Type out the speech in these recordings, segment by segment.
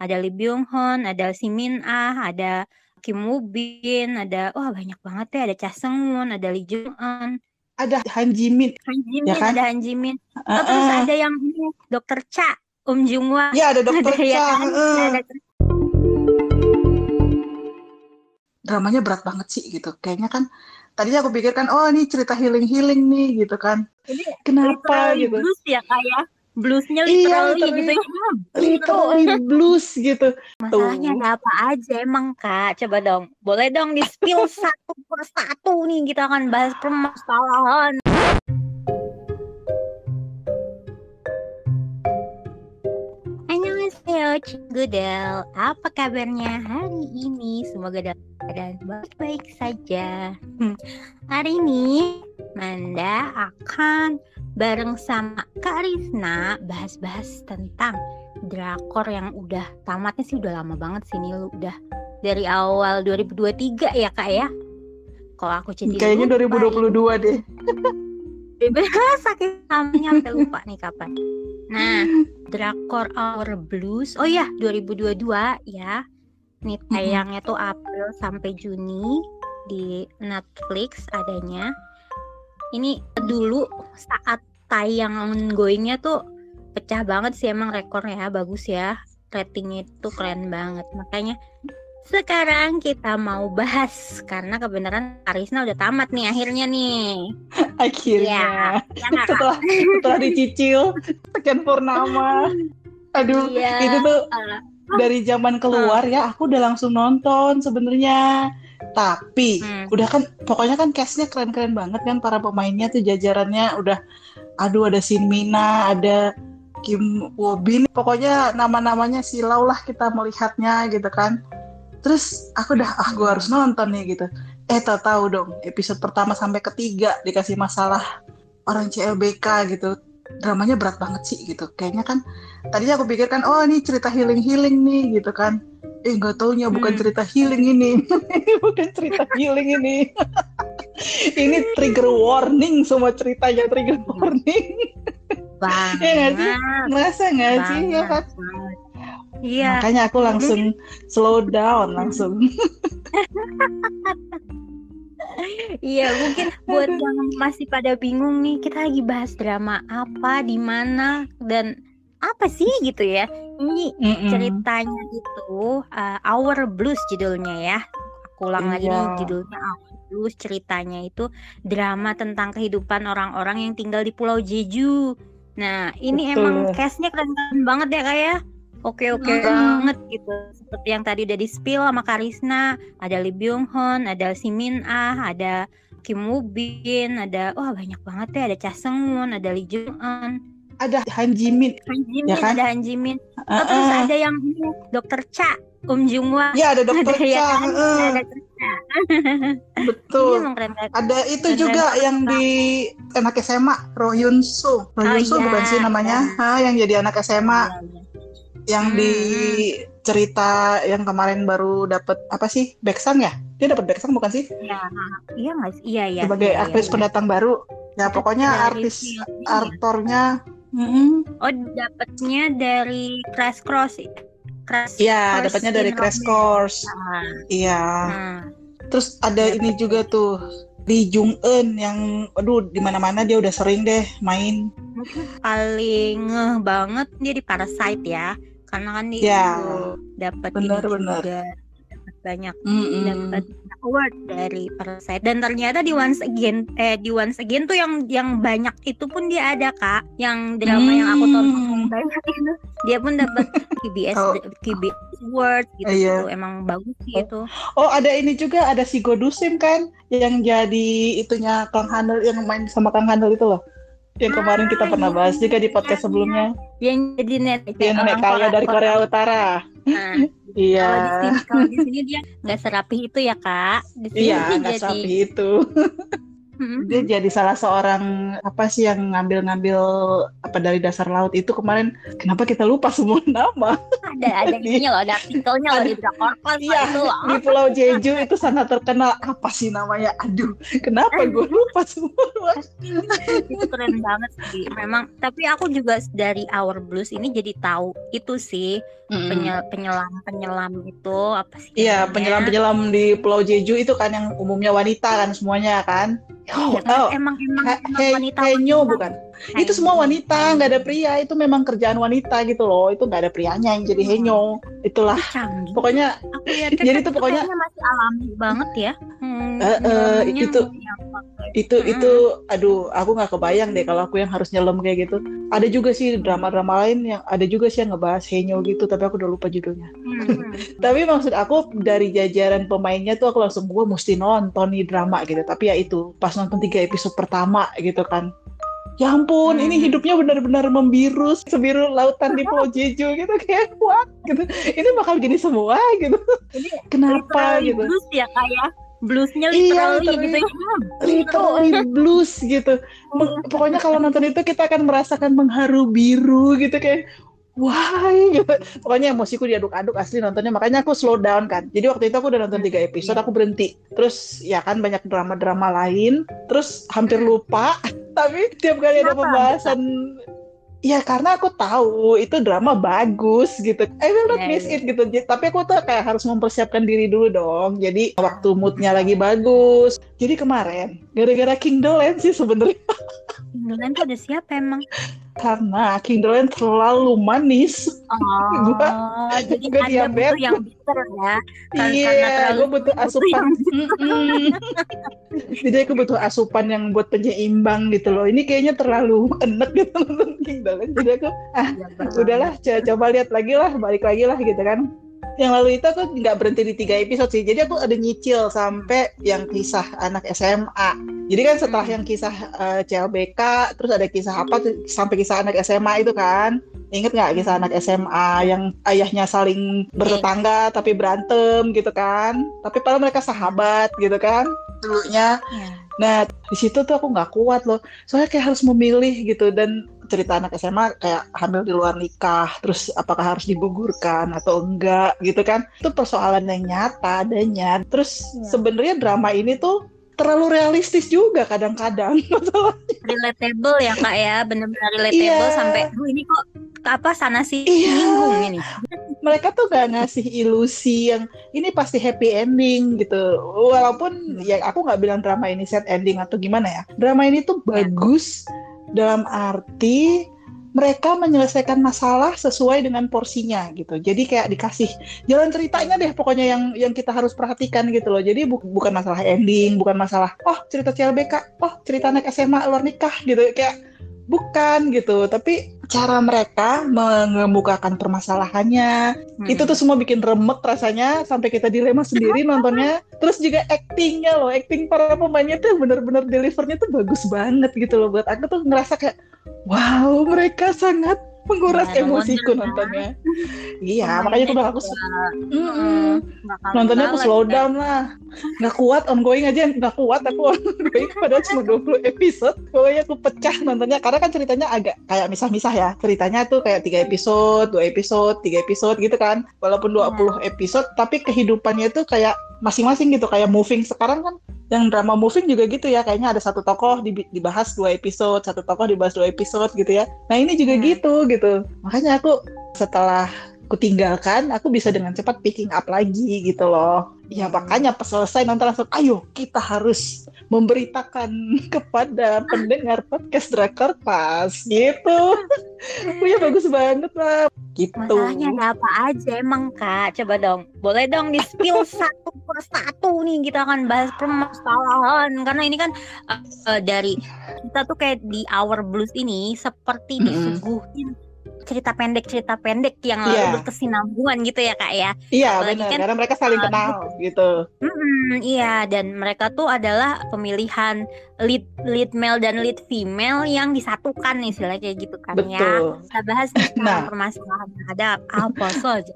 ada Lee Byung Hun, ada Si Min Ah, ada Kim Woo Bin, ada wah banyak banget ya, ada Cha Seung Moon, ada Lee Jung Eun, Ada Han Ji Min. Han Ji Min, Ya kan? ada Han Ji Min. Uh, Oh, terus uh. ada yang ini Dokter Cha, Um Jung Hwa, Ya ada Dokter ya Cha. kan? uh. Ada Dramanya berat banget sih gitu. Kayaknya kan tadinya aku pikirkan oh ini cerita healing-healing nih gitu kan. ini Kenapa gitu? blues ya kayak bluesnya Iya, literally literally. gitu. Literally blues gitu. Masalahnya ada apa aja emang kak? Coba dong, boleh dong di spill satu per satu nih kita akan bahas permasalahan. Annyeonghaseyo Gudel, apa kabarnya hari ini? Semoga dalam keadaan baik-baik saja. Hmm, Hari ini Manda akan bareng sama Kak Rizna bahas-bahas tentang drakor yang udah tamatnya sih udah lama banget sih lu udah dari awal 2023 ya kak ya kalau aku jadi Kayaknya lupa 2022 deh. Ini. saking lamanya sampai lupa nih kapan. Nah drakor Our Blues. Oh ya 2022 ya. Nih tayangnya tuh April sampai Juni di Netflix adanya. Ini dulu saat tayang ongoingnya tuh pecah banget sih emang rekornya bagus ya. Ratingnya itu keren banget. Makanya sekarang kita mau bahas karena kebenaran Karisna udah tamat nih akhirnya nih Akhirnya. ya setelah setelah dicicil sekian purnama. Aduh, Iya. itu tuh Ah. dari zaman keluar ya aku udah langsung nonton sebenarnya. Tapi Hmm. udah kan pokoknya kan castnya keren-keren banget kan para pemainnya tuh jajarannya udah aduh ada Shin Mina, ada Kim Woo Bin. Pokoknya nama-namanya silau lah kita melihatnya gitu kan. Terus aku udah ah gue harus nonton nih gitu. Eh tau tahu dong episode pertama sampai ketiga dikasih masalah orang CLBK gitu. Dramanya berat banget sih gitu. Kayaknya kan tadinya aku pikirkan oh ini cerita healing-healing nih gitu kan. Eh nggak taunya bukan Hmm. cerita healing ini. bukan cerita healing ini. ini trigger warning semua ceritanya trigger warning. banget Iya nggak sih? Masa nggak sih ya banget, kan? Iya Makanya aku langsung slow down langsung. Iya mungkin buat yang masih pada bingung nih kita lagi bahas drama apa di mana dan apa sih gitu ya ini Mm-mm. ceritanya itu uh, Our Blues judulnya ya aku ulang lagi nih Iya. judulnya Our Blues ceritanya itu drama tentang kehidupan orang-orang yang tinggal di Pulau Jeju nah ini Betul. emang castnya keren-keren banget ya kayak oke oke Mm-mm. banget gitu seperti yang tadi udah di spill sama Karisna ada Lee Byung Hun ada Si Min Ah ada Kim Woo Bin ada wah banyak banget ya ada Cha Seung Moon ada Lee Jung Eun Ada Han Ji Min. Han Ji Min Ya kan? ada Han Ji Min Oh, Uh-uh. terus ada yang Dokter Cha Um Jung Hwa Ya ada Dokter ya Cha. kan? uh, ada Ini betul. keren Ada itu Keren juga banget, yang di anak SMA, Roh Yun Soo. Roh Oh, Soo iya, bukan sih namanya? Ah, yang jadi anak SMA, Iya, iya. Yang Hmm, di cerita yang kemarin baru dapat apa sih? Beksan ya? Dia dapat Beksan bukan sih? Iya, iya nggak sih? Iya, iya. Sebagai iya, aktris iya. pendatang baru. Ya pokoknya Dari artis film ini. aktornya mm-mm. Oh, dapatnya dari Crash Cross. Crash Iya, Course dapatnya dari Crash. Course. Ah, Iya. nah. Terus ada Dapet ini juga tuh Lee Jung Eun yang aduh di mana-mana dia udah sering deh main. Paling ngeh banget dia di Parasite ya. Karena kan dia Ya, dapat juga dapat banyak Mm-mm. dapat award dari Parasite. Dan ternyata di Once Again eh di Once Again tuh yang yang banyak itu pun dia ada kak. Yang drama yang aku tonton yang banyak itu. Dia pun dapat KBS Oh. KBS Award gitu Iya. gitu. Emang bagus sih itu. Oh ada ini juga ada si Godusim kan? Yang jadi itunya Kang Handel yang main sama Kang Handel itu loh. Yang kemarin kita Ah, pernah bahas juga di podcast sebelumnya. yang jadi nenek Dia nenek kaya dari Korea Utara. Nah, Iya. Kalau di sini, kalau di sini dia nggak serapi itu ya kak. Di sini Iya, nggak sapi itu. Mm-mm. dia jadi salah seorang apa sih yang ngambil-ngambil apa dari dasar laut itu kemarin kenapa kita lupa semua nama ada ada ininya loh, ada artikelnya loh di Drakor Iya, di Pulau Jeju itu sangat terkenal apa sih namanya aduh kenapa gue lupa semua itu keren banget sih. Memang tapi aku juga dari Our Blues ini jadi tahu itu sih penyel- penyelam penyelam itu apa sih? Iya, namanya? penyelam-penyelam di Pulau Jeju itu kan yang umumnya wanita kan semuanya kan. Oh, Iya, oh, emang emang, He- emang He- wanita Henyo wanita. bukan? Itu semua wanita, nggak ada pria. Itu memang kerjaan wanita gitu loh. Itu nggak ada prianya yang jadi henyo. Itulah. canggih. Pokoknya Aku Jadi kan itu pokoknya- masih alami banget ya. Hmm, eh, penyelamnya itu- pakai- itu Mm-mm. itu aduh aku nggak kebayang deh kalau aku yang harus nyelam kayak gitu. Ada juga sih drama-drama lain yang ada juga sih yang ngebahas henyo gitu, tapi aku udah lupa judulnya. Hmm. Tapi maksud aku dari jajaran pemainnya tuh aku langsung gue mesti nonton nih drama gitu. Tapi ya itu pas nonton tiga episode pertama gitu kan. Ya ampun, Hmm. ini hidupnya benar-benar membiru, sebiru lautan di Pulau Jeju gitu kayak what gitu. Ini bakal gini semua gitu. Jadi Kenapa literally gitu? Blues ya kayak bluesnya Iya, literally literally. gitu ya. Literally blues gitu. Meng- pokoknya kalau nonton itu kita akan merasakan mengharu biru gitu kayak wah gitu. Pokoknya emosiku diaduk-aduk asli nontonnya. Makanya aku slow down kan. Jadi waktu itu aku udah nonton tiga episode, Iya. aku berhenti. Terus ya kan banyak drama-drama lain. Terus hampir lupa. Tapi tiap kali ada Kenapa? pembahasan Ya karena aku tahu itu drama bagus gitu. I will not Iya, miss iya. it gitu. Tapi aku tuh kayak harus mempersiapkan diri dulu dong. Jadi waktu moodnya lagi bagus. Jadi kemarin gara-gara King Dolan sih sebenarnya Indonesia tuh ada siapa emang? Karena King Dolan terlalu manis. Oh, Gua- jadi gua ada diabetes. butuh yang bitter ya. Karena iya, terlalu gue butuh butuh asupan. yang Mm-mm. Jadi aku butuh asupan yang buat penyeimbang gitu loh. Ini kayaknya terlalu enak gitu nonton Dolan. Jadi aku udahlah co- coba lihat lagi lah balik lagi lah gitu kan yang lalu itu aku nggak berhenti di tiga episode sih. Jadi aku ada nyicil sampai yang kisah anak SMA jadi kan setelah yang kisah eh, CLBK terus ada kisah apa tuh, sampai kisah anak SMA itu kan. Inget nggak kisah anak SMA yang ayahnya saling bertetangga tapi berantem gitu kan? Tapi padahal mereka sahabat gitu kan dulunya. Ya. Nah, di situ tuh aku nggak kuat loh. Soalnya kayak harus memilih gitu dan cerita anak SMA kayak hamil di luar nikah, terus apakah harus digugurkan atau enggak gitu kan. Itu persoalan yang nyata adanya. Terus Iya. sebenarnya drama ini tuh terlalu realistis juga kadang-kadang. relatable ya kak ya bener-bener relatable Iya. sampai "Duh, ini kok apa sana sih Iya. nyinggung ini Mereka tuh gak ngasih ilusi yang ini pasti happy ending gitu. Walaupun ya aku nggak bilang drama ini sad ending atau gimana ya. Drama ini tuh Ya. bagus dalam arti mereka menyelesaikan masalah sesuai dengan porsinya gitu. Jadi kayak dikasih jalan ceritanya deh pokoknya yang yang kita harus perhatikan gitu loh. Jadi bu- bukan masalah ending, bukan masalah oh cerita CLBK, oh cerita anak SMA luar nikah gitu kayak bukan gitu. Tapi cara mereka mengemukakan permasalahannya Hmm. itu tuh semua bikin remet rasanya sampai kita dilema sendiri nontonnya. Terus juga actingnya loh, acting para pemainnya tuh bener-bener delivernya tuh bagus banget gitu loh. Buat aku tuh ngerasa kayak wow mereka sangat menguras Ya, emosiku wonder, nontonnya. Iya, Pemainnya makanya aku bilang aku nontonnya aku slow down lah. Nggak kuat ongoing aja, nggak kuat. Aku ongoing padahal cuma 20 episode. Pokoknya aku pecah nontonnya. Karena kan ceritanya agak kayak misah-misah ya. Ceritanya tuh kayak tiga episode, dua episode, tiga episode gitu kan. Walaupun 20 episode tapi kehidupannya tuh kayak masing-masing gitu. Kayak moving. Sekarang kan yang drama moving juga gitu ya kayaknya ada satu tokoh dibahas dua episode satu tokoh dibahas dua episode gitu ya. Nah ini juga Hmm. gitu gitu. Makanya aku setelah aku tinggalkan aku bisa dengan cepat picking up lagi gitu loh ya makanya pas selesai nonton langsung ayo kita harus memberitakan kepada pendengar podcast Drakor Pas. Gitu. Punya bagus banget lah. Gitu. Masalahnya ada apa aja emang kak? Coba dong, boleh dong di spill satu per satu nih kita akan bahas permasalahan. Karena ini kan eh, dari kita tuh kayak di Our Blues ini seperti disuguhin cerita pendek cerita pendek yang Iya. lalu berkesinambungan gitu ya kak ya. iya apalagi benar kan, karena mereka saling uh, kenal gitu Mm-mm, iya dan mereka tuh adalah pemilihan lead lead male dan lead female yang disatukan nih istilahnya kayak gitu kan ya. betul Kita bahas nih sekarang Nah. permasalahan ada apa saja.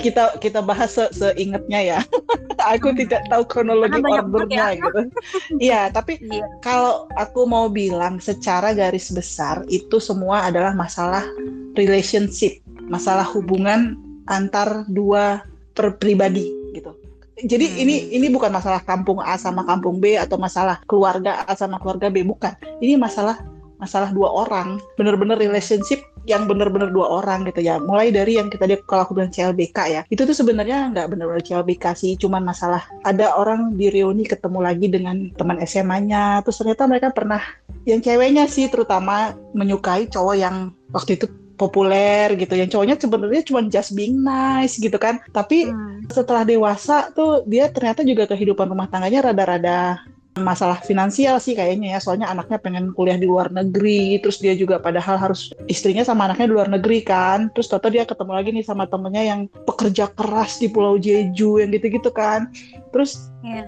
Kita kita bahas se seingatnya ya. aku Hmm. tidak tahu kronologi Karena ordernya banget gitu. Iya, tapi Iya. kalau aku mau bilang secara garis besar itu semua adalah masalah relationship, masalah hubungan antar dua per pribadi gitu. Jadi Hmm. ini ini bukan masalah kampung A sama kampung B atau masalah keluarga A sama keluarga B bukan. Ini masalah masalah dua orang, bener-bener relationship yang bener-bener dua orang gitu ya. Mulai dari yang kita lihat kalau aku bilang CLBK ya, itu tuh sebenarnya nggak bener-bener CLBK sih, cuman masalah ada orang di reuni ketemu lagi dengan teman SMA-nya, terus ternyata mereka pernah yang ceweknya sih terutama menyukai cowok yang waktu itu populer gitu yang cowoknya sebenarnya cuma just being nice gitu kan tapi Hmm. setelah dewasa tuh dia ternyata juga kehidupan rumah tangganya rada-rada masalah finansial sih kayaknya ya soalnya anaknya pengen kuliah di luar negeri terus dia juga padahal harus istrinya sama anaknya di luar negeri kan. Terus toto dia ketemu lagi nih sama temennya yang pekerja keras di Pulau Jeju yang gitu-gitu kan. Terus Iya.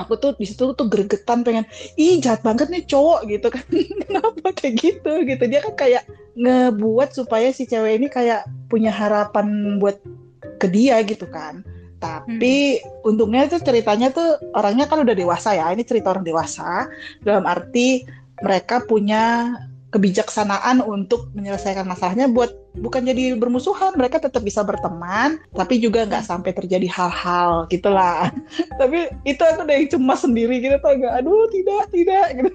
aku tuh di situ tuh gregetan pengen ih jahat banget nih cowok gitu kan. Kenapa kayak gitu gitu. Dia kan kayak ngebuat supaya si cewek ini kayak punya harapan buat ke dia gitu kan tapi untungnya tuh ceritanya tuh orangnya kan udah dewasa ya ini cerita orang dewasa. Dalam arti mereka punya kebijaksanaan untuk menyelesaikan masalahnya buat bukan jadi bermusuhan mereka tetap bisa berteman tapi juga nggak sampai terjadi hal-hal gitulah. Tapi itu aku udah yang cemas sendiri gitu tuh agak aduh tidak tidak gitu.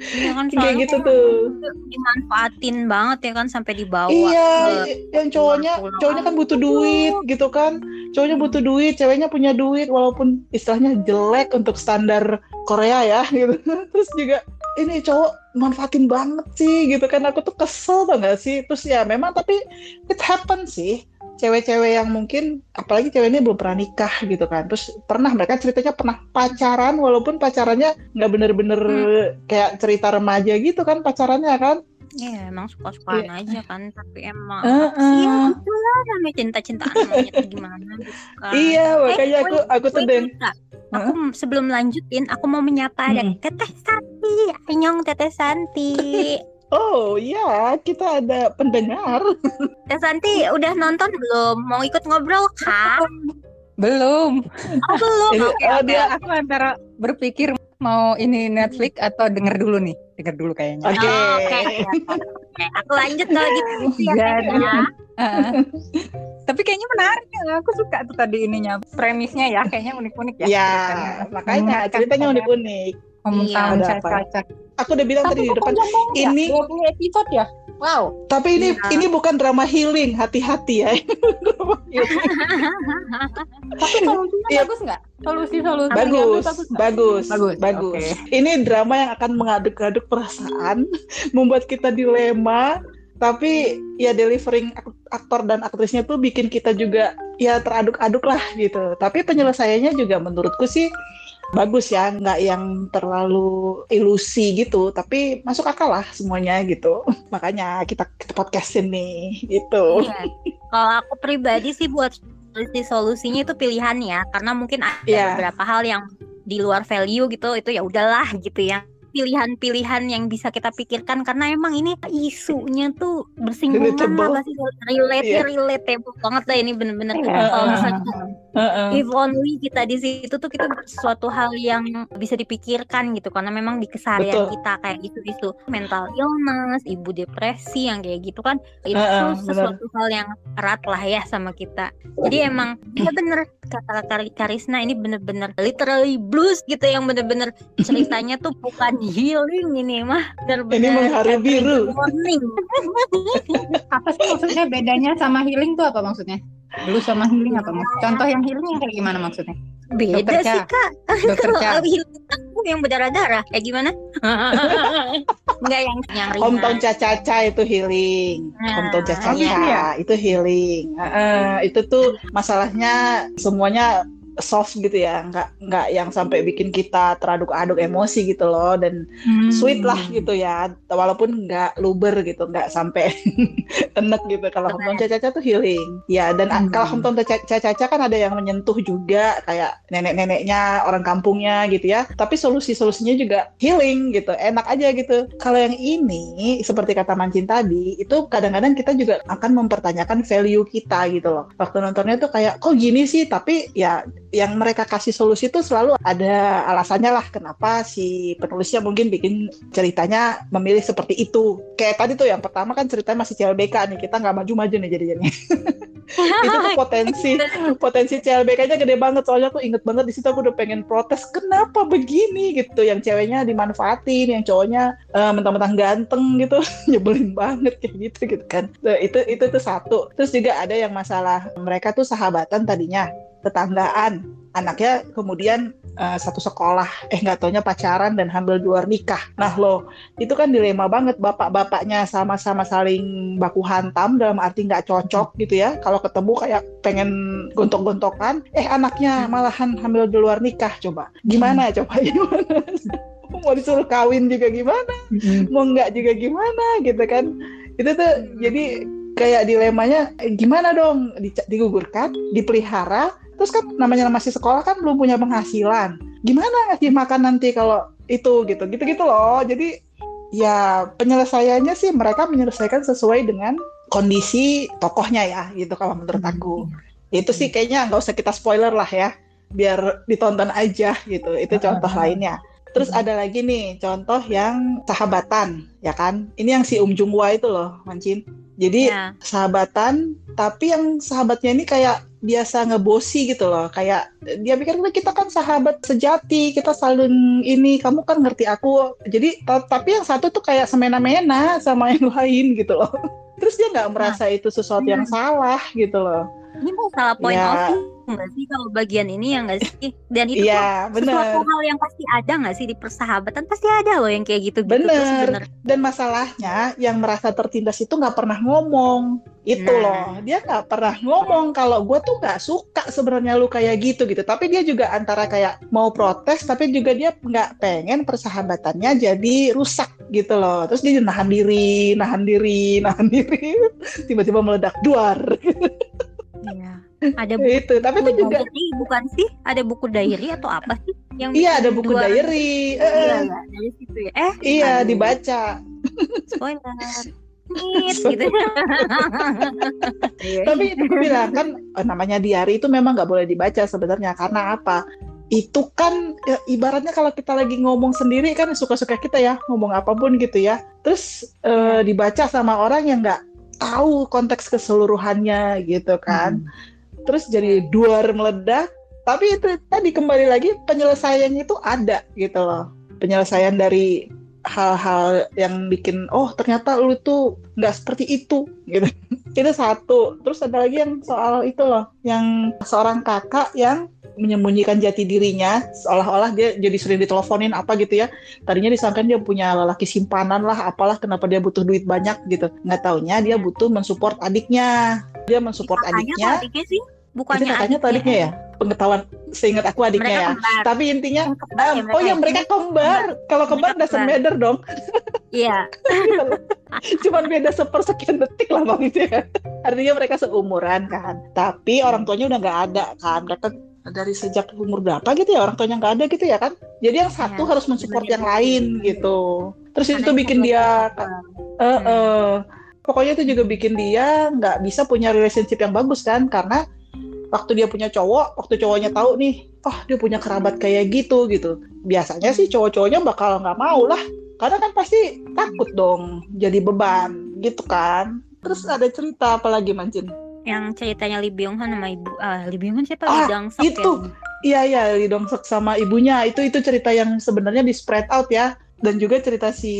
Iya kan kayak gitu kan tuh. dimanfaatin banget ya kan sampai dibawa iya ke yang cowoknya pulang. cowoknya kan butuh duit gitu kan. Cowoknya butuh duit ceweknya punya duit walaupun istilahnya jelek untuk standar Korea ya gitu. Terus juga ini cowok manfaatin banget sih gitu kan. Aku tuh kesel tau gak sih? Terus ya memang tapi it happen sih. Cewek-cewek yang mungkin apalagi cewek ini belum pernah nikah gitu kan. Terus pernah mereka ceritanya pernah pacaran walaupun pacarannya nggak bener-bener kayak cerita remaja gitu kan pacarannya kan. Iya emang suka-sukaan aja kan Tapi emang Heeh. sih? Ya gitu lah namanya cinta-cintaan gimana gitu kan. Iya makanya Eh, aku aku tuh Aku sebelum lanjutin Aku mau menyapa ada Hmm. Teteh Santi Anyong Teteh Santi Oh iya, kita ada pendengar. Teteh Santi udah nonton belum? Mau ikut ngobrol kah? Belum. Oh belum Ini, Oke oh, dia- Aku antara berpikir mau ini Netflix atau denger dulu nih. Denger dulu kayaknya. Oke. Oh, Oke Oke, Aku lanjut kalau gitu ya, Jadi. ya. Tapi kayaknya menarik ya. Aku suka tuh tadi ininya. Premisnya ya kayaknya unik-unik ya. Ya, ceritanya. makanya Mengingatkan ceritanya pada unik-unik. Hometown Iya, ada apa? Aku udah bilang tadi di depan. Ini, 20 episode ya? Wow. tapi ini Iya. ini bukan drama healing, hati-hati ya. Tapi solusinya Iya. bagus nggak? Solusi-solusi yang bagus, nggak? bagus, Bagus, bagus. oke. Ini drama yang akan mengaduk-aduk perasaan, membuat kita dilema, tapi ya delivering ak- aktor dan aktrisnya tuh bikin kita juga ya teraduk-aduk lah gitu. Tapi penyelesaiannya juga menurutku sih bagus ya, nggak yang terlalu ilusi gitu, tapi masuk akal lah semuanya gitu. Makanya kita, kita podcastin nih gitu. Iya. Kalau aku pribadi sih buat solusi solusinya itu pilihan ya, karena mungkin ada Iya. beberapa hal yang di luar value gitu, itu ya udahlah gitu ya. Pilihan-pilihan yang bisa kita pikirkan karena emang ini isunya tuh bersinggungan apa sih relate Iya. relatable banget lah ini bener-bener Iya. kalau misalnya Heeh. if only kita di situ tuh kita sesuatu hal yang bisa dipikirkan gitu karena memang di keseharian Betul. kita kayak isu-isu mental illness, ibu depresi yang kayak gitu kan itu Heeh, sesuatu hal yang erat lah ya sama kita. Jadi emang ya bener kata Kar- Karisna ini bener-bener literally blues gitu yang bener-bener ceritanya tuh bukan healing ini mah bener-bener Ini mengharu kayak biru. warning. Apa sih maksudnya bedanya sama healing tuh apa maksudnya? Blues sama healing apa maksudnya? Contoh yang healing kayak gimana maksudnya? Beda Dokter sih kak. Dokter Cha. Kalau healing aku yang berdarah-darah kayak gimana? Enggak yang yang ringan. Hometown Caca-Caca itu healing. Nah, Caca-Caca iya. itu healing. Heeh, itu tuh masalahnya semuanya soft gitu ya nggak nggak yang sampai bikin kita teraduk-aduk emosi gitu loh dan Hmm. sweet lah gitu ya walaupun nggak luber gitu nggak sampai enek gitu kalau Benar. hometown caca tuh healing ya dan Hmm. kalau hometown caca kan ada yang menyentuh juga kayak nenek-neneknya orang kampungnya gitu ya tapi solusi-solusinya juga healing gitu enak aja gitu kalau yang ini seperti kata Mancin tadi itu kadang-kadang kita juga akan mempertanyakan value kita gitu loh waktu nontonnya tuh kayak kok gini sih tapi ya yang mereka kasih solusi tuh selalu ada alasannya lah kenapa si penulisnya mungkin bikin ceritanya memilih seperti itu. Kayak tadi tuh yang pertama kan ceritanya masih CLBK nih kita nggak maju-maju nih jadinya. Itu tuh potensi potensi CLBK-nya gede banget soalnya aku inget banget di situ aku udah pengen protes kenapa begini? gitu yang ceweknya dimanfaatin yang cowoknya eh, mentang-mentang ganteng gitu nyebelin banget kayak gitu gitu kan. Nah, itu itu tuh satu. Terus juga ada yang masalah mereka tuh sahabatan tadinya tetanggaan. Anaknya kemudian eh, satu sekolah. Eh nggak taunya pacaran dan hamil di luar nikah. Nah loh itu kan dilema banget. Bapak-bapaknya sama-sama saling baku hantam dalam arti nggak cocok gitu ya. Kalau ketemu kayak pengen gontok-gontokan eh anaknya malahan hamil di luar nikah coba. Gimana coba? Gimana? Mau disuruh kawin juga gimana? Mau nggak juga gimana? Gitu kan. Itu tuh jadi kayak dilemanya eh, gimana dong? Digugurkan dipelihara terus kan namanya masih sekolah kan belum punya penghasilan. Gimana ngasih makan nanti kalau itu gitu? Gitu gitu loh. Jadi ya penyelesaiannya sih mereka menyelesaikan sesuai dengan kondisi tokohnya ya gitu kalau menurut aku. Itu sih kayaknya nggak usah kita spoiler lah ya biar ditonton aja gitu. Itu contoh lainnya. Terus ada lagi nih contoh yang sahabatan ya kan? Ini yang si Um Jung Hwa itu loh Mancin jadi Ya. sahabatan tapi yang sahabatnya ini kayak biasa ngebosi gitu loh. Kayak dia pikir "Wah, kita kan sahabat sejati kita saling ini kamu kan ngerti aku. Jadi ta- tapi yang satu tuh kayak semena-mena sama yang lain gitu loh. Terus dia nggak merasa itu sesuatu yang salah gitu loh Ini masalah point Ya. of view nggak sih kalau bagian ini ya nggak sih? Dan itu iya tuh sesuatu bener hal yang pasti ada nggak sih di persahabatan? Pasti ada loh yang kayak gitu-gitu tuh Bener. dan masalahnya yang merasa tertindas itu nggak pernah ngomong itu Nah. loh dia nggak pernah ngomong kalau gue tuh nggak suka sebenarnya lu kayak gitu gitu tapi dia juga antara kayak mau protes tapi juga dia nggak pengen persahabatannya jadi rusak gitu loh terus dia nahan diri nahan diri nahan diri tiba-tiba meledak duar Iya. Ada buku itu tapi itu juga diary bukan sih? Ada buku diary atau apa sih? Yang iya ada buku dua- diary Iya, Eh, iya, dari situ ya. Eh, iya aduh, dibaca Spoiler. Nit, gitu. Iya. tapi itu bilang kan eh, namanya diary itu memang nggak boleh dibaca sebenarnya karena apa itu kan ya, ibaratnya kalau kita lagi ngomong sendiri kan suka-suka kita ya ngomong apa pun gitu ya terus eh, dibaca sama orang yang nggak tahu konteks keseluruhannya gitu kan. Terus jadi duar meledak tapi itu tadi kembali lagi penyelesaiannya itu ada gitu loh. Penyelesaian dari hal-hal yang bikin oh ternyata lu tuh nggak seperti itu gitu. Itu satu. Terus ada lagi yang soal itu loh yang seorang kakak yang menyembunyikan jati dirinya seolah-olah dia jadi sering diteleponin apa gitu ya. Tadinya disangka dia punya lelaki simpanan lah apalah kenapa dia butuh duit banyak gitu. Nggak taunya dia butuh mensupport adiknya. Dia mensupport adiknya. adiknya sih? Bukannya itu kakaknya atau adiknya ya pengetahuan seingat aku adiknya Mereka ya. kembar. tapi intinya Oh, kembar ya oh ya ya? mereka kembar. Kalau kembar Mereka kembar. beder dong. Iya. cuman beda sepersekian detik lah bang itu ya. Artinya mereka seumuran kan. Tapi orang tuanya udah nggak ada kan. Mereka dari sejak umur berapa gitu ya orang tuanya nggak ada gitu ya kan. Jadi yang satu Ya, harus mensupport yang lain gitu. Terus itu Karena bikin itu dia apa? Eh, eh. pokoknya itu juga bikin dia nggak bisa punya relationship yang bagus kan. Karena waktu dia punya cowok waktu cowoknya tahu nih oh dia punya kerabat kayak gitu gitu. Biasanya sih cowok-cowoknya bakal nggak mau lah. Karena kan pasti takut dong jadi beban gitu kan. Terus ada cerita apa lagi mancin? Yang ceritanya Lee Byung Hun sama ibu ah Lee Byung Hun siapa? Ah, Lee Dang itu. ya? Iya iya Lee Dong Suk sama ibunya. Itu itu cerita yang sebenarnya di spread out ya. Dan juga cerita si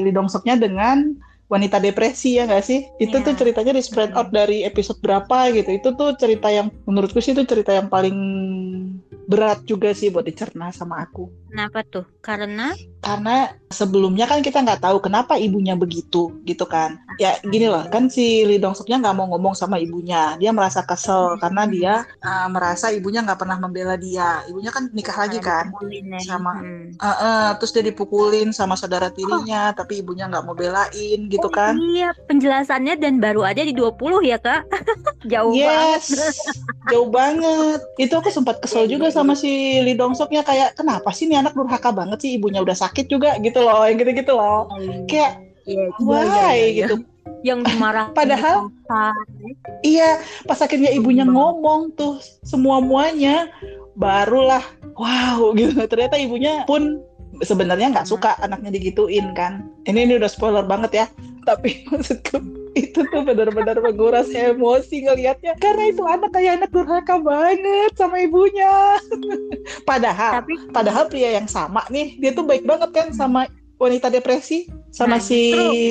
Lee Dong Suknya dengan wanita depresi ya nggak sih? Itu Iya. tuh ceritanya di spread out dari episode berapa gitu. Itu tuh cerita yang menurutku sih itu cerita yang paling berat juga sih buat dicerna sama aku. Kenapa tuh? Karena? Karena sebelumnya kan kita nggak tahu kenapa ibunya begitu gitu kan. Ya gini loh kan si Lee Dong Suknya nggak mau ngomong sama ibunya. Dia merasa kesel karena dia uh, merasa ibunya nggak pernah membela dia. Ibunya kan nikah lagi kan? ya. Sama. Uh, uh, terus dia dipukulin sama saudara tirinya tapi ibunya nggak mau belain gitu kan Iya, penjelasannya dan baru aja di 20 ya, Kak. Jauh yes banget. jauh banget itu aku sempat kesel Iya, juga iya, sama si Lee Dong Suknya kayak kenapa sih ini anak durhaka banget sih ibunya udah sakit juga gitu loh yang gitu-gitu loh kayak Iya, iya, why iya, iya, iya. gitu Yang dimarahin Padahal- tempat. Iya, pas akhirnya ibunya ngomong tuh semua muanya, barulah wow gitu. Ternyata ibunya pun sebenarnya nggak suka anaknya digituin kan. Ini ini udah spoiler banget ya. Tapi maksudku itu tuh benar-benar menguras emosi ngelihatnya karena itu anak kayak anak durhaka banget sama ibunya. padahal Tapi padahal pria yang sama nih dia tuh baik banget kan sama wanita depresi sama Nah, si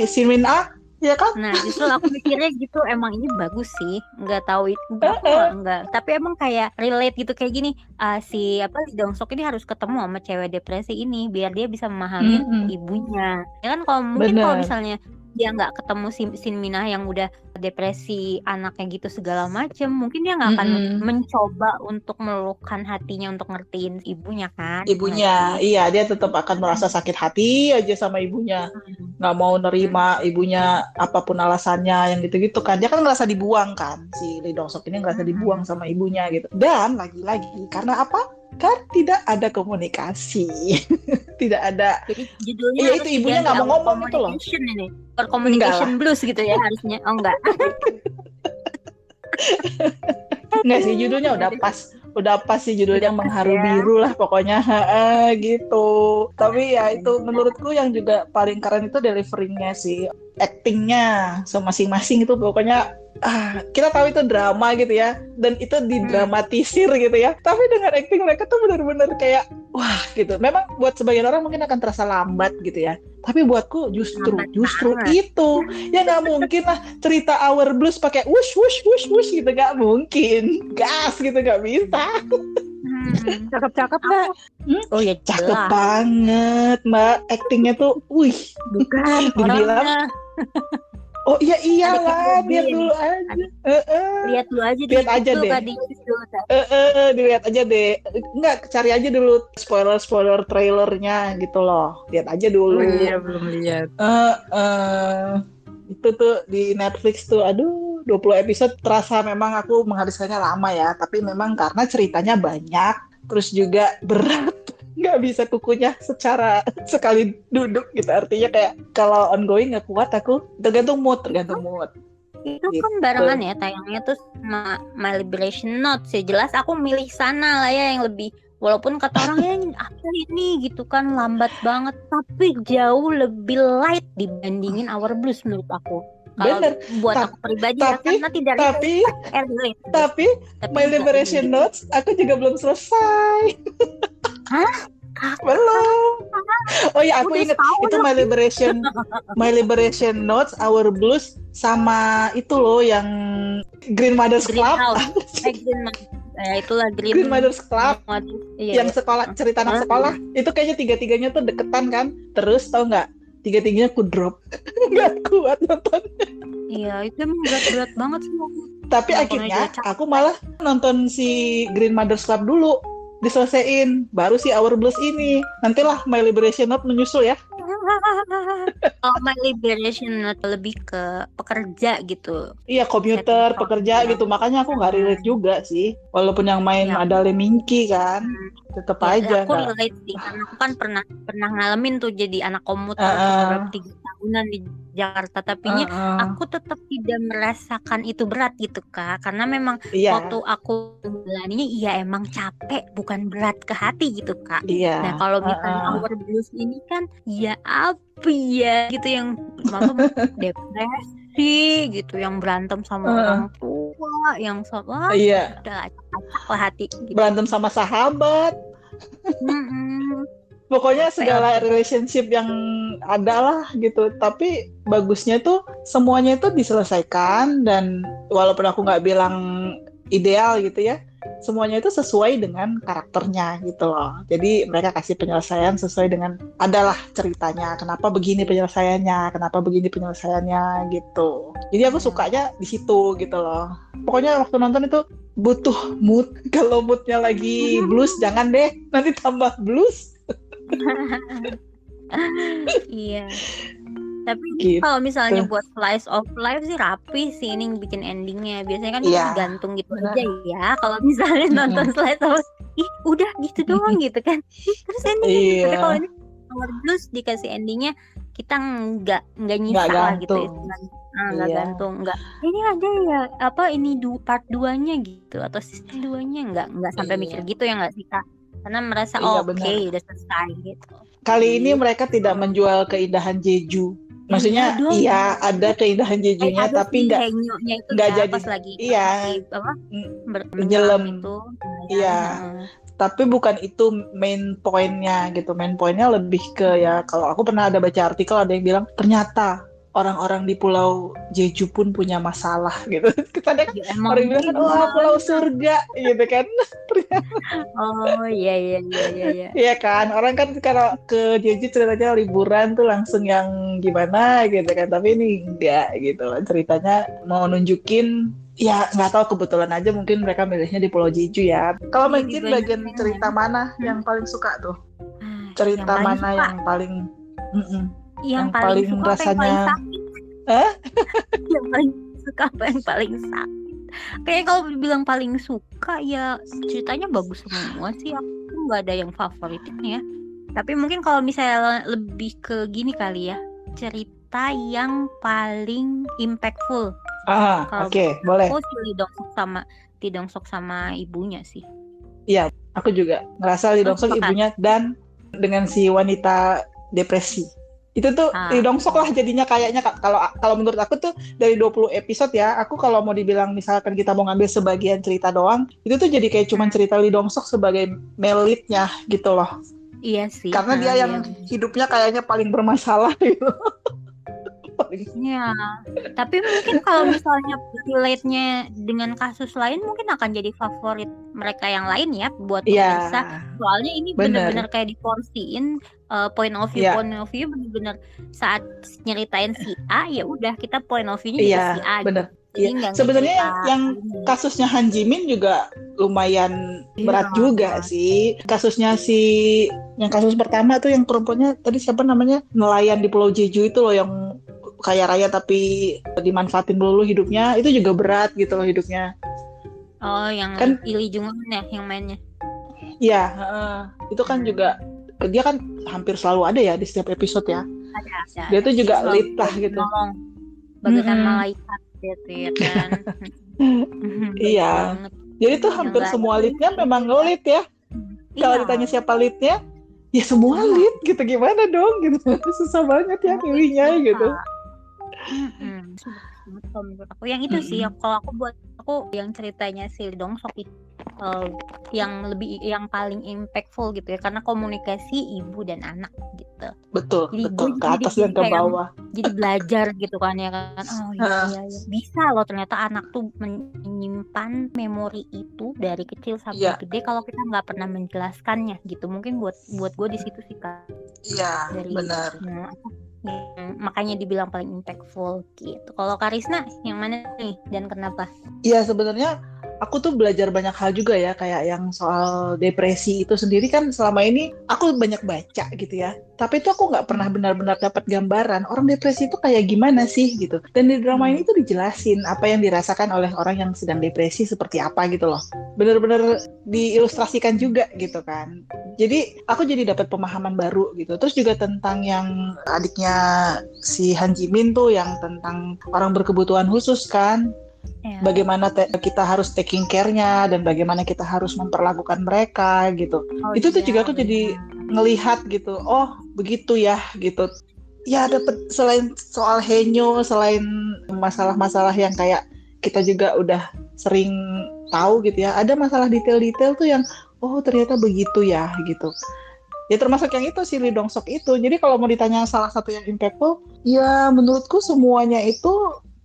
Sinwin A ya kan Nah, justru aku mikirnya gitu emang ini bagus sih. Nggak tahu itu aku nggak- nggak. Tapi emang kayak relate gitu kayak gini. ah, si apa Lee Dong Suk ini harus ketemu sama cewek depresi ini biar dia bisa memahami Mm-mm. ibunya. Ya kan kalau mungkin kalau misalnya dia nggak ketemu si Sin Minah yang udah depresi anaknya gitu segala macem, mungkin dia nggak akan Mm-mm. mencoba untuk meluluhkan hatinya untuk ngertiin ibunya kan. ibunya iya dia tetap akan merasa sakit hati aja sama ibunya Hmm. nggak mau nerima ibunya apa pun alasannya yang gitu-gitu kan dia kan ngerasa dibuang kan si Lee Dong Suk ini ngerasa Hmm. dibuang sama ibunya gitu dan lagi-lagi karena apa kan tidak ada komunikasi tidak ada Jadi judulnya harus itu ibunya nggak mau ngomong itu loh. Ini. Or communication blues gitu ya harusnya. Oh enggak. nggak sih judulnya udah pas udah pas sih judulnya Udah pas mengharu ya. biru lah pokoknya Ha, gitu tapi ya itu menurutku yang juga paling keren itu deliverynya sih actingnya so masing-masing itu pokoknya ah kita tahu itu drama gitu ya. Dan itu didramatisir gitu ya. Tapi dengan acting mereka tuh benar-benar kayak wah gitu. Memang buat sebagian orang mungkin akan terasa lambat gitu ya. Tapi buatku justru Lambat justru banget. itu. Ya nggak mungkin lah cerita Our Blues pakai wush wush wush wush gitu. Nggak mungkin. Gas gitu nggak bisa. Hmm. Cakep-cakep nggak? Oh ya cakep jelas. banget mbak. Actingnya tuh wih. Bukan dibilang. Oh iya iyalah Kevin. dulu aja Eh, eh. Lihat dulu aja Lihat di aja deh. Kak, di YouTube. Eh, dilihat aja deh. Enggak, cari aja dulu spoiler-spoiler trailernya gitu loh. Lihat aja dulu. belum lihat. Eh, eh, itu tuh di Netflix tuh, aduh, 20 episode terasa memang aku menghabiskannya lama ya. Tapi memang karena ceritanya banyak, terus juga berat. Nggak bisa kukunya secara sekali duduk gitu. Artinya kayak kalau ongoing nggak kuat aku. Tergantung mood, tergantung mood. Itu Gitu. kan barengan ya tayangnya tuh sama My Liberation Notes ya jelas aku milih sana lah ya yang lebih walaupun kata orang ya apa ini gitu kan lambat banget tapi jauh lebih light dibandingin Our Blues menurut aku. Kalau Bener. buat Ta- aku pribadi ya tapi- karena tidak Tapi, relate, eh, tapi Tapi My Liberation. Notes aku juga belum selesai. Hah? belum. Oh iya, aku setahun itu My Liberation My Liberation Notes, Our Blues sama itu loh yang Green Mothers Green Club. Eh, Green eh, itulah Green, Green Mothers Club Waduh, iya, yang iya. sekolah cerita anak sekolah itu kayaknya tiga-tiganya tuh deketan kan. Terus tau nggak? Tiga-tiganya aku drop, nggak kuat nonton. Iya, itu emang berat-berat banget sih. Tapi akhirnya aku malah nonton si Green Mothers Club dulu diselesain baru si Our Blues ini. Nantilah My Liberation Note menyusul ya Oh, my liberation lebih ke pekerja gitu. iya Setting pekerja sound. gitu makanya aku nggak relate juga sih walaupun yang main Ya. ada Lemingki kan tetap Ya, aja aku nggak relate sih karena aku kan pernah pernah ngalamin tuh jadi anak komuter Uh-uh. beberapa tiga tahunan di Jakarta tapi nya Heeh. aku tetap tidak merasakan itu berat gitu kak karena memang iya waktu aku menjalaninya iya emang capek bukan berat ke hati gitu kak iya Nah kalau misalnya Heeh. Our Blues ini kan ya apa ya gitu yang malam depresi gitu. Yang berantem sama Heeh. orang tua yang sama iya. udah lah hati gitu. berantem sama sahabat. Pokoknya segala relationship yang ada lah gitu. Tapi bagusnya tuh semuanya itu diselesaikan dan walaupun aku nggak bilang ideal gitu ya semuanya itu sesuai dengan karakternya gitu loh. Jadi mereka kasih penyelesaian sesuai dengan adalah ceritanya. Kenapa begini penyelesaiannya? Kenapa begini penyelesaiannya gitu. Jadi aku sukanya di situ gitu loh. Pokoknya waktu nonton itu butuh mood. Kalau moodnya lagi blues jangan deh, nanti tambah blues. iya. Tapi ini Gitu. kalau misalnya buat slice of life sih rapi sih ini bikin endingnya. Biasanya kan Iya, gantung gitu benar. aja ya. Kalau misalnya nonton slice of ih udah gitu doang gitu kan. Terus endingnya gitu. Tapi Iya. kalau ini Power Blues dikasih endingnya kita nggak nggak nyisa Nggak lah gitu istilahnya. Ah, nggak Iya. gantung nggak ini ada ya apa ini du part 2-nya gitu atau season 2-nya nggak nggak sampai Iya. mikir gitu ya nggak sih kak karena merasa Iya, oh, oke benar. udah selesai gitu Kali ini mereka tidak menjual keindahan Jeju. Maksudnya Iya dong. iya ada keindahan Jejunya ada tapi nggak nggak ya, jadi. pas lagi Iya. apa Mm, menyelam. itu Iya. heeh. tapi bukan itu main poinnya gitu. Main poinnya lebih ke ya kalau aku pernah ada baca artikel ada yang bilang ternyata orang-orang di pulau Jeju pun punya masalah gitu. Kadang kan Ya, emang orang bilang kan wah pulau surga gitu kan. oh iya iya iya iya iya. Iya kan, orang kan kalau ke Jeju ceritanya liburan tuh langsung yang gimana gitu kan, tapi ini enggak gitu. Ceritanya mau nunjukin, ya nggak tahu kebetulan aja mungkin mereka milihnya di Pulau Jeju ya. Kalau Mancin dibanyakin bagian ya. cerita mana Hmm. yang paling suka tuh? Ah, Cerita yang mana suka, yang paling Mm-mm. Yang, yang paling, paling suka apa yang rasanya- paling sakit Hah? yang paling suka apa yang paling sakit Kayaknya kalau dibilang paling suka ya ceritanya bagus semua sih aku nggak ada yang favoritnya ya. Tapi mungkin kalau misalnya lebih ke gini kali ya cerita yang paling impactful. Ah, oke, boleh. Oh si Lee Dong Suk sama Lee Dong Suk sama ibunya sih. Aku juga ngerasa Lee Dong Sok sepakat. ibunya dan dengan si wanita depresi. Itu tuh Ah. Sok lah jadinya kayaknya kalau kalau menurut aku tuh dari 20 episode ya, aku kalau mau dibilang misalkan kita mau ngambil sebagian cerita doang, itu tuh jadi kayak cuman cerita Sok sebagai melitnya gitu loh. Iya sih. Karena ah, dia yang iya. hidupnya kayaknya paling bermasalah gitu. Iya, tapi mungkin kalau misalnya relate-nya dengan kasus lain mungkin akan jadi favorit mereka yang lain ya buat Iya. pemirsa. Soalnya ini Bener. bener-bener kayak diporsiin uh, point of view Iya. point of view bener-bener saat nyeritain si A ya udah kita point of view-nya Iya, si A. gitu. bener. Iya. nggak Sebenarnya yang kasusnya Han Jimin juga lumayan Iya. berat juga sih. Kasusnya si yang kasus pertama tuh yang perempuannya tadi siapa namanya nelayan di Pulau Jeju itu loh yang kaya raya tapi dimanfaatin dulu hidupnya itu juga berat gitu loh hidupnya. Oh, yang Kan- Ili Jung Eun ya yang mainnya. Iya, heeh. itu kan juga dia kan hampir selalu ada ya di setiap episode ya. Ada, ada. Dia tuh juga lah gitu. Nolong. Bagaikan Mm-mm. malaikat gitu ya kan. Iya. banget. Jadi tuh hampir semua leadnya memang ngelit ya. Kalau Iya. ditanya siapa leadnya, ya semua Iya. lead gitu gimana dong gitu. Susah banget ya pilihnya gitu. Kalau menurut aku yang itu sih kalau aku buat aku yang ceritanya si Dong Sok itu eh, yang lebih yang paling impactful gitu ya karena komunikasi ibu dan anak gitu Betul, Jadi betul. gue Ke jadi atas dan ke kayak- bawah. jadi belajar gitu kan ya kan oh iya Heeh. iya, iya. bisa loh ternyata anak tuh menyimpan memori itu dari kecil sampai Iya. gede kalau kita nggak pernah menjelaskannya gitu mungkin buat buat gue di situ sih kak Iya, dari benar. yang makanya dibilang paling impactful gitu. Kalau Karisna yang mana nih dan kenapa? Iya, sebenarnya aku tuh belajar banyak hal juga ya, kayak yang soal depresi itu sendiri kan selama ini aku banyak baca gitu ya. Tapi itu aku nggak pernah benar-benar dapat gambaran orang depresi itu kayak gimana sih gitu. Dan di drama ini tuh dijelasin apa yang dirasakan oleh orang yang sedang depresi seperti apa gitu loh. Bener-bener diilustrasikan juga gitu kan. Jadi aku jadi dapat pemahaman baru gitu. Terus juga tentang yang adiknya si Han Jimin tuh yang tentang orang berkebutuhan khusus kan Ya. bagaimana kita harus taking care-nya dan bagaimana kita harus memperlakukan mereka gitu. Oh, itu tuh iya, juga aku jadi benar. Ngelihat gitu, oh begitu ya gitu. Ya dapet selain soal henyo, selain masalah-masalah yang kayak kita juga udah sering tahu gitu ya. Ada masalah detail-detail tuh yang oh ternyata begitu ya gitu. Ya termasuk yang itu si Lee Dong Sok itu. Jadi kalau mau ditanya salah satu yang impactful, ya menurutku semuanya itu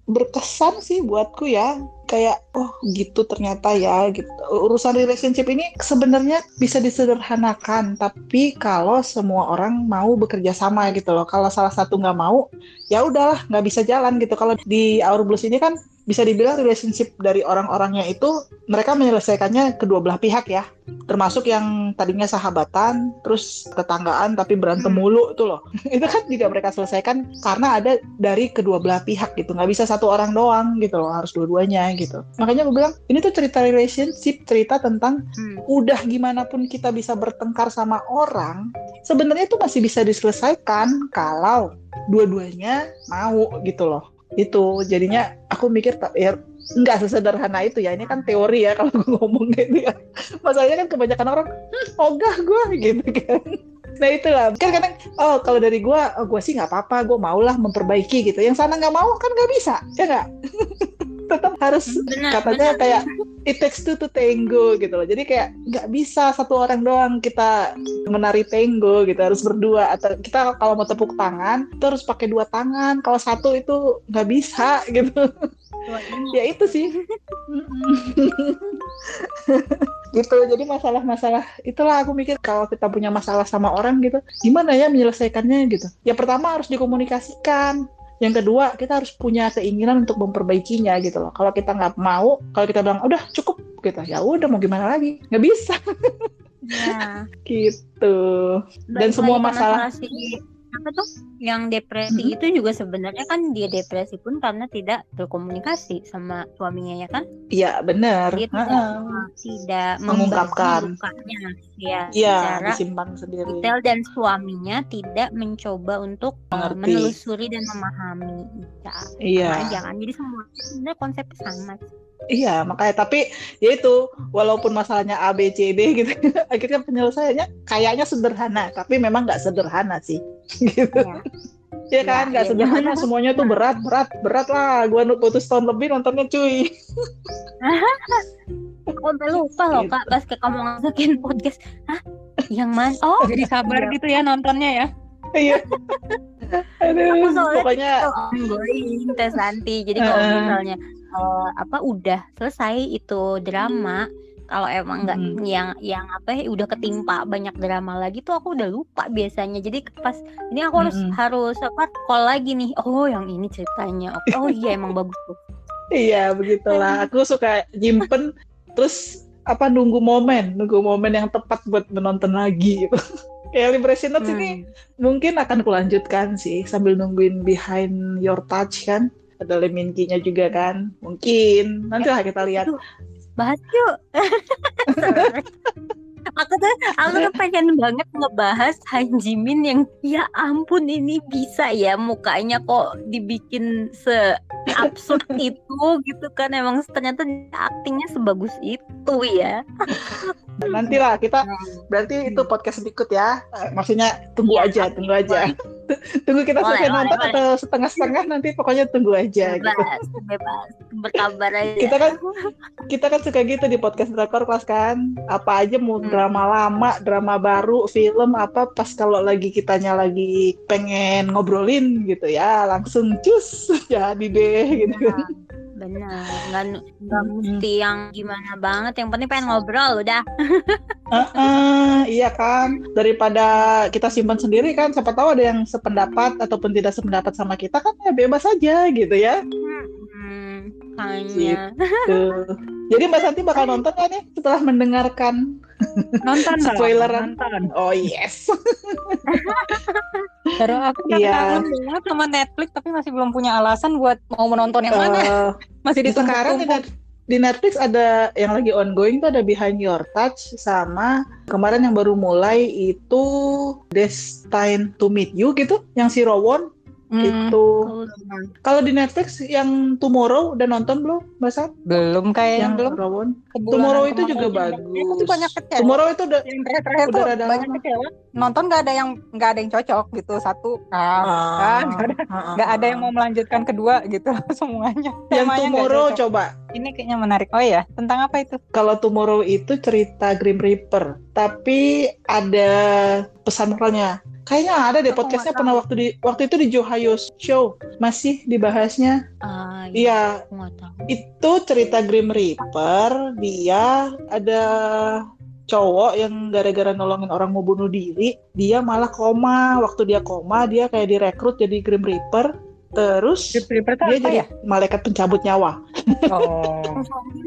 berkesan sih buatku ya kayak oh gitu ternyata ya gitu. Urusan relationship ini sebenarnya bisa disederhanakan tapi kalau semua orang mau bekerja sama gitu loh. Kalau salah satu nggak mau ya udahlah nggak bisa jalan gitu. Kalau di Our Blues ini kan bisa dibilang relationship dari orang-orangnya itu mereka menyelesaikannya kedua belah pihak ya. Termasuk yang tadinya sahabatan terus tetanggaan tapi berantem Hmm. mulu tuh loh. Itu kan juga mereka selesaikan karena ada dari kedua belah pihak gitu. Nggak bisa satu orang doang gitu loh harus dua-duanya gitu. Makanya gue bilang ini tuh cerita relationship cerita tentang Hmm. udah gimana pun kita bisa bertengkar sama orang sebenarnya itu masih bisa diselesaikan kalau dua-duanya mau gitu loh. Itu jadinya aku mikir tak ya nggak sesederhana itu ya. Ini kan teori ya kalau gue ngomong gitu ya. Masalahnya kan kebanyakan orang "Hmm, ogah gue gitu kan. Nah itulah. Kan kadang oh kalau dari gue oh, gue sih nggak apa-apa gue maulah memperbaiki gitu. Yang sana nggak mau kan nggak bisa ya nggak tetap harus Benar, katanya benar. kayak it takes two to tango gitu loh. Jadi kayak nggak bisa satu orang doang kita menari tango gitu harus berdua atau kita kalau mau tepuk tangan itu harus pakai dua tangan. Kalau satu itu nggak bisa gitu. Ya itu sih. gitu. Jadi masalah-masalah itulah aku mikir kalau kita punya masalah sama orang gitu, gimana ya menyelesaikannya gitu. Ya pertama harus dikomunikasikan. Yang kedua, kita harus punya keinginan untuk memperbaikinya gitu loh. Kalau kita nggak mau, kalau kita bilang udah cukup gitu, ya udah mau gimana lagi? Nggak bisa ya. gitu. Dan Balik semua masalah- apa tuh yang depresi itu juga sebenarnya kan dia depresi pun karena tidak berkomunikasi sama suaminya ya kan Iya benar. dia tidak Heeh. tidak Mengungkapkan. ya Iya, secara disimpan sendiri. detail dan suaminya tidak mencoba untuk uh, Mengerti. menelusuri dan memahami ya Iya. aja kan jadi semua sebenarnya konsepnya sama Iya, makanya tapi ya itu walaupun masalahnya A B C D gitu, akhirnya penyelesaiannya kayaknya sederhana, tapi memang nggak sederhana sih. Gitu. ya. Ya kan, nggak iya, sederhana semuanya tuh berat, berat, berat lah. Gua putus tahun lebih nontonnya cuy. aku sampai lupa loh Gitu. kak pas kayak kamu ngajakin podcast hah yang mana oh Jadi sabar Iya. gitu ya nontonnya ya. Iya. Aduh, Aku soalnya pokoknya ongoing Teh Santi. Jadi kalau misalnya eh, apa udah selesai itu drama, kalau emang nggak Mm. yang yang apa ya udah ketimpa banyak drama lagi tuh aku udah lupa biasanya. Jadi pas ini aku harus Mm-mm. harus apa call lagi nih. Oh, yang ini ceritanya. Oke. Oh iya emang bagus tuh. iya begitulah. Aku suka nyimpen terus apa nunggu momen, nunggu momen yang tepat buat menonton lagi gitu. Kayak Liberation Notes ini Hmm. mungkin akan kulanjutkan sih sambil nungguin Behind Your Touch kan. Ada Leminkinya juga kan. Mungkin nanti lah kita lihat. Aduh, bahas yuk. aku tuh aku tuh pengen banget ngebahas Han Jimin yang ya ampun ini bisa ya mukanya kok dibikin se absurd itu gitu kan emang ternyata aktingnya sebagus itu ya. Nanti lah kita berarti itu podcast berikut ya. Eh, Maksudnya tunggu Iya, aja, tunggu aja. tunggu kita Boleh, selesai boleh, nonton boleh. atau setengah-setengah nanti pokoknya tunggu aja gitu. Bebas, bebas, berkabar aja. Kita kan kita kan suka gitu di podcast drakor kelas kan. Apa aja mau Hmm. drama lama, drama baru, film apa pas kalau lagi kitanya lagi pengen ngobrolin gitu ya, langsung cus jadi deh gitu. Benar, benar. Nggak, nggak Hmm. mesti yang gimana banget. Yang penting pengen ngobrol udah. Heeh, iya kan daripada kita simpan sendiri kan siapa tahu ada yang sependapat ataupun tidak sependapat sama kita kan ya bebas aja gitu ya Hmm, kayaknya. Tuh. jadi mbak Santi bakal nonton kan nih setelah mendengarkan Nonton Spoileran. Nonton. oh yes Baru aku kan Iya. kangen sama Netflix tapi masih belum punya alasan buat mau menonton yang mana. Eh, Masih di sekarang di, di Netflix ada yang lagi ongoing tuh ada Behind Your Touch sama kemarin yang baru mulai itu Destined to Meet You gitu yang si Rowon Hmm, itu Oh, kalau di Netflix yang Tomorrow udah nonton belum Mbak San? belum kayaknya yang belum. Sebulan Tomorrow itu juga Aku bagus. tuh banyak kecewa. Tomorrow itu udah Yang terakhir-terakhir udah tuh rada banyak lama. kecewa. Nonton nggak ada yang nggak ada yang cocok gitu satu. Ah, kan, nggak ada nggak ada yang mau melanjutkan kedua gitu semuanya. yang Temanya Tomorrow coba. Ini kayaknya menarik. Oh iya, tentang apa itu? Kalau Tomorrow itu cerita Grim Reaper, tapi ada pesan moralnya. Kayaknya ada deh Aku podcastnya pernah waktu di waktu itu di Johayo Show masih dibahasnya. Ah, iya, Iya, tahu. itu cerita Grim Reaper. Dia ada cowok yang gara-gara nolongin orang mau bunuh diri, dia malah koma. Waktu dia koma, dia kayak direkrut jadi Grim Reaper. Terus Reaper tuh dia apa jadi ya? malaikat pencabut nyawa. Oh.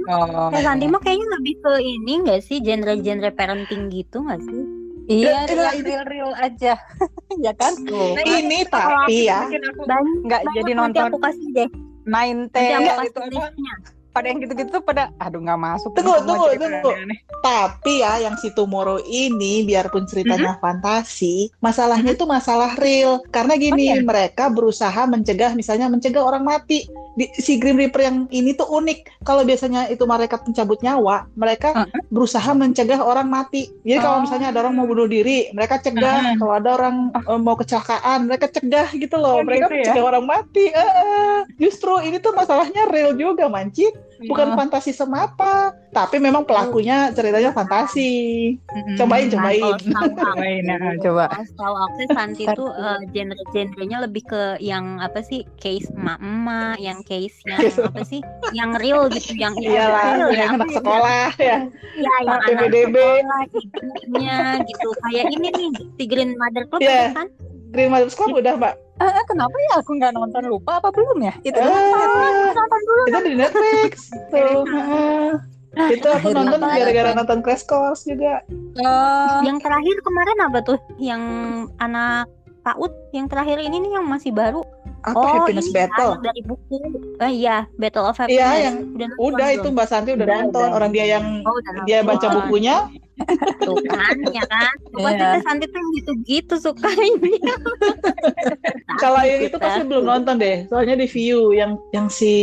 oh. Teh Santi mah kayaknya lebih ke ini nggak sih genre-genre parenting gitu nggak sih? Iya, Ya, yang real-real aja. ya kan? Tuh. Ini tapi ya, Banyak nggak jadi nanti nonton aku kasih deh. nine Nanti aku tail kasih itu apa? listnya. Pada yang gitu-gitu tuh pada aduh nggak masuk. Tunggu, Semua tunggu, tunggu. aneh-aneh. tapi ya yang si Tomorrow ini biarpun ceritanya fantasi, masalahnya itu masalah real. Karena gini, Oh, iya? mereka berusaha mencegah misalnya mencegah orang mati. Di, si Grim Reaper yang ini tuh unik. Kalau biasanya itu malaikat pencabut nyawa, mereka Uh-uh. berusaha mencegah orang mati. Jadi kalau Oh. misalnya ada orang mau bunuh diri, mereka cegah. Uh-uh. Kalau ada orang eh, mau kecelakaan, mereka cegah gitu loh. Oh, mereka gitu ya? mencegah orang mati. Eh, eh. justru ini tuh masalahnya real juga, Mancit. Bukan Oh. fantasi semata. Tapi memang pelakunya ceritanya fantasi. Mm-mm. Cobain, Nah, cobain. nah, coba. kalau Setahu aku sih Santi tuh eh, genre-genrenya lebih ke yang apa sih case emak-emak, yang case yang apa sih, yang real gitu, yang Iyalah, real ya, yang anak ya, sekolah ya. Ya, yang anak sekolah, ibunya gitu. Kayak ini nih, si Green Mother Club Iya. kan? Green Mother's Club udah, Mbak. Ah, ah, kenapa ya aku nggak nonton lupa apa belum ya? Itu. Eh, Nonton dulu. itu di Netflix. Tuh. heeh. Itu aku nonton nonton. gara-gara nonton Crash Course juga. Oh, Yang terakhir kemarin apa tuh? Yang anak PAUD yang terakhir ini nih yang masih baru. Apa Happiness ini Battle? dari buku. Eh iya, Battle of Iya, Happiness. yang udah, nonton Udah itu Mbak Santi udah, Udah, nonton. udah. Orang dia yang Oh, udah dia nonton. baca bukunya. Tuh kan, ya kan? Pasti Iya. Santi tuh yang gitu-gitu sukanya. Kalau Tapi yang itu pasti belum nonton deh. Soalnya di view yang yang si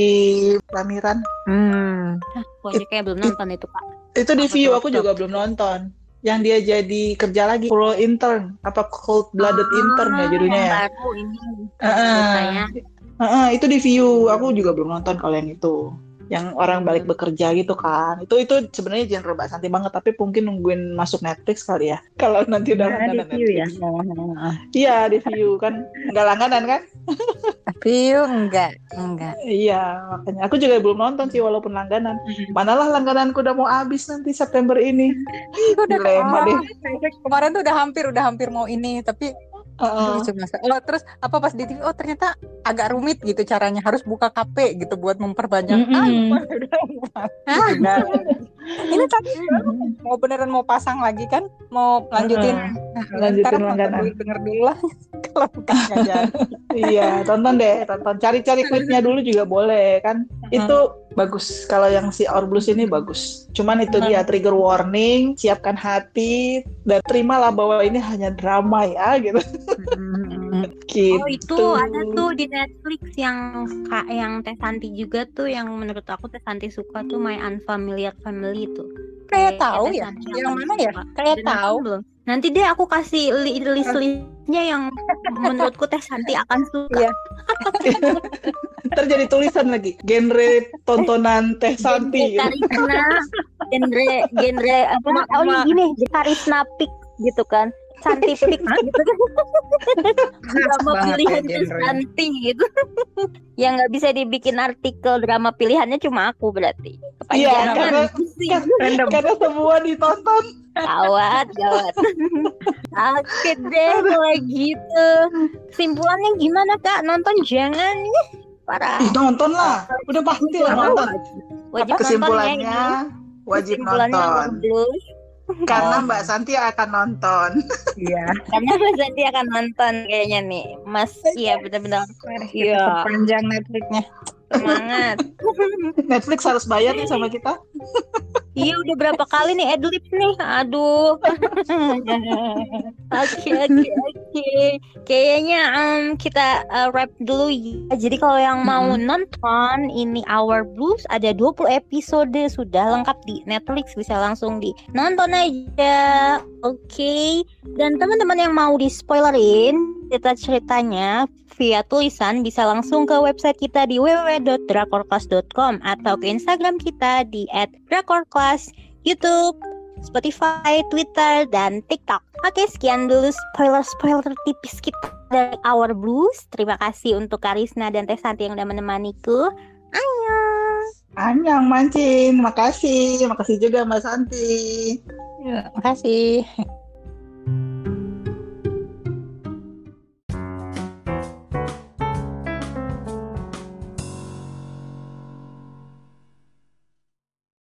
Lamiran hmm. Pokoknya kayak belum nonton itu, Pak. itu di view aku juga belum nonton. Yang dia jadi kerja lagi pro intern apa cold blooded intern ya judulnya ya. Baru ini. Heeh. ceritanya. Heeh, itu di view. Aku juga belum nonton kalau yang itu. Yang orang balik bekerja gitu kan. Itu itu sebenarnya genre Mbak Santi banget, tapi mungkin nungguin masuk Netflix kali ya. Kalau nanti udah Nah, di langganan view ya. Netflix. Oh. Iya, di view kan. Enggak langganan kan? View enggak, enggak. Iya, makanya aku juga belum nonton sih walaupun langganan. Manalah langgananku udah mau habis nanti September ini. Dilema deh. Kemarin tuh udah hampir, udah hampir mau ini, tapi Sa- oh, terus apa pas di TV oh ternyata agak rumit gitu caranya harus buka KP gitu buat memperbanyak ah lupa, udah lupa. Udah. ini tadi mau beneran mau pasang lagi kan mau lanjutin Heeh. Nah, Lanjutin langganan. denger dulu lah kalau bukan Iya, tonton deh, tonton. Cari-cari klipnya dulu juga boleh kan. Itu bagus. Kalau yang si Our Blues ini bagus. Cuman itu dia trigger warning, siapkan hati dan terimalah bahwa ini hanya drama ya gitu. gitu. Oh itu ada tuh di Netflix yang kak yang Teh Santi juga tuh yang menurut aku Teh Santi suka tuh My Unfamiliar Family tuh. kayak Kayak tahu ya yang mana ya kayak tahu belum? Nanti deh aku kasih li- list listnya yang menurutku Teh Santi akan suka. Iya. Ntar jadi tulisan lagi. Genre tontonan Teh Santi. Genre. Karisna, genre genre apa? Oh ini gini, Karisna Pik gitu kan. Santi Pik gitu kan. drama ya pilihan. Santi gitu. yang nggak bisa dibikin artikel drama pilihannya cuma aku berarti. Iya, karena- random Karena semua ditonton. Gawat, gawat. Oke deh kalau gitu. Kesimpulannya gimana kak? Nonton jangan. Ih, nonton lah. Udah pasti lah nonton. Wajib Kesimpulannya nonton ya wajib Kesimpulannya nonton. Karena Mbak Santi akan nonton. iya Karena Mas Santi akan nonton kayaknya nih. Mas, iya benar-benar Iya. panjang Netflixnya semangat. Netflix harus bayar nih sama kita. Iya udah berapa kali nih adlib nih. Aduh. Oke oke oke. Kayaknya em, kita uh, wrap dulu ya. Jadi kalau yang mau nonton ini Our Blues ada 20 episode sudah lengkap di Netflix bisa langsung di nonton aja. Oke. Dan teman-teman yang mau di spoilerin cerita ceritanya via tulisan bisa langsung ke website kita di www.drakorclass.com atau ke Instagram kita di @drakorclass, YouTube, Spotify, Twitter, dan TikTok. Oke, sekian dulu spoiler-spoiler tipis kita dari Our Blues. Terima kasih untuk Karisna dan Teh Santi yang udah menemaniku. Ayo. Anyang mancing, makasih, makasih juga Mbak Santi. Ya, makasih.